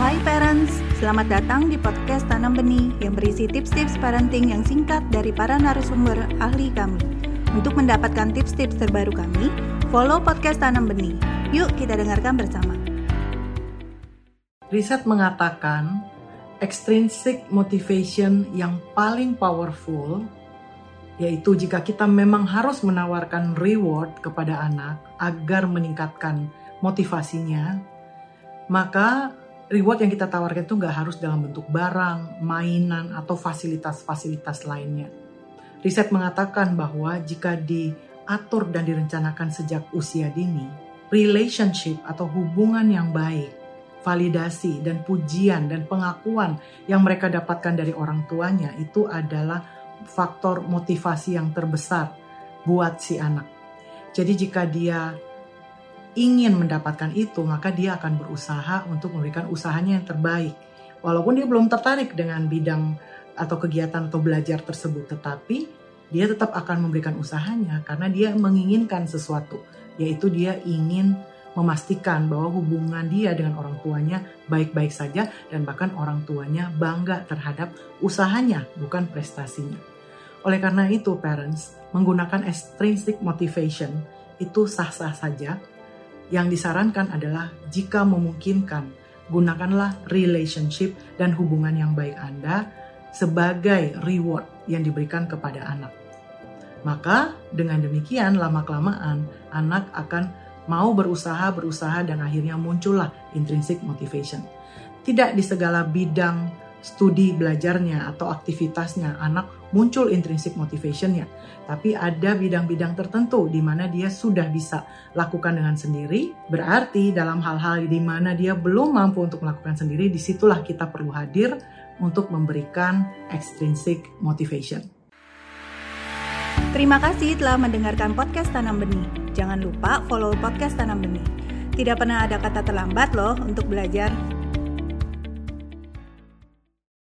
Hai parents, selamat datang di podcast Tanam Benih yang berisi tips-tips parenting yang singkat dari para narasumber ahli kami. Untuk mendapatkan tips-tips terbaru kami, follow podcast Tanam Benih. Yuk kita dengarkan bersama. Riset mengatakan extrinsic motivation yang paling powerful yaitu jika kita memang harus menawarkan reward kepada anak agar meningkatkan motivasinya, maka reward yang kita tawarkan itu nggak harus dalam bentuk barang, mainan, atau fasilitas-fasilitas lainnya. Riset mengatakan bahwa jika diatur dan direncanakan sejak usia dini, relationship atau hubungan yang baik, validasi dan pujian dan pengakuan yang mereka dapatkan dari orang tuanya itu adalah faktor motivasi yang terbesar buat si anak. Jadi jika dia ingin mendapatkan itu, maka dia akan berusaha untuk memberikan usahanya yang terbaik. Walaupun dia belum tertarik dengan bidang atau kegiatan atau belajar tersebut, tetapi dia tetap akan memberikan usahanya karena dia menginginkan sesuatu, yaitu dia ingin memastikan bahwa hubungan dia dengan orang tuanya baik-baik saja dan bahkan orang tuanya bangga terhadap usahanya, bukan prestasinya. Oleh karena itu, parents menggunakan extrinsic motivation itu sah-sah saja. Yang disarankan adalah jika memungkinkan, gunakanlah relationship dan hubungan yang baik Anda sebagai reward yang diberikan kepada anak. Maka dengan demikian lama-kelamaan anak akan mau berusaha, berusaha dan akhirnya muncullah intrinsic motivation. Tidak di segala bidang studi belajarnya atau aktivitasnya anak muncul intrinsic motivationnya. Tapi ada bidang-bidang tertentu di mana dia sudah bisa lakukan dengan sendiri. Berarti dalam hal-hal di mana dia belum mampu untuk melakukan sendiri, di situlah kita perlu hadir untuk memberikan extrinsic motivation. Terima kasih telah mendengarkan podcast Tanam Benih. Jangan lupa follow podcast Tanam Benih. Tidak pernah ada kata terlambat loh untuk belajar.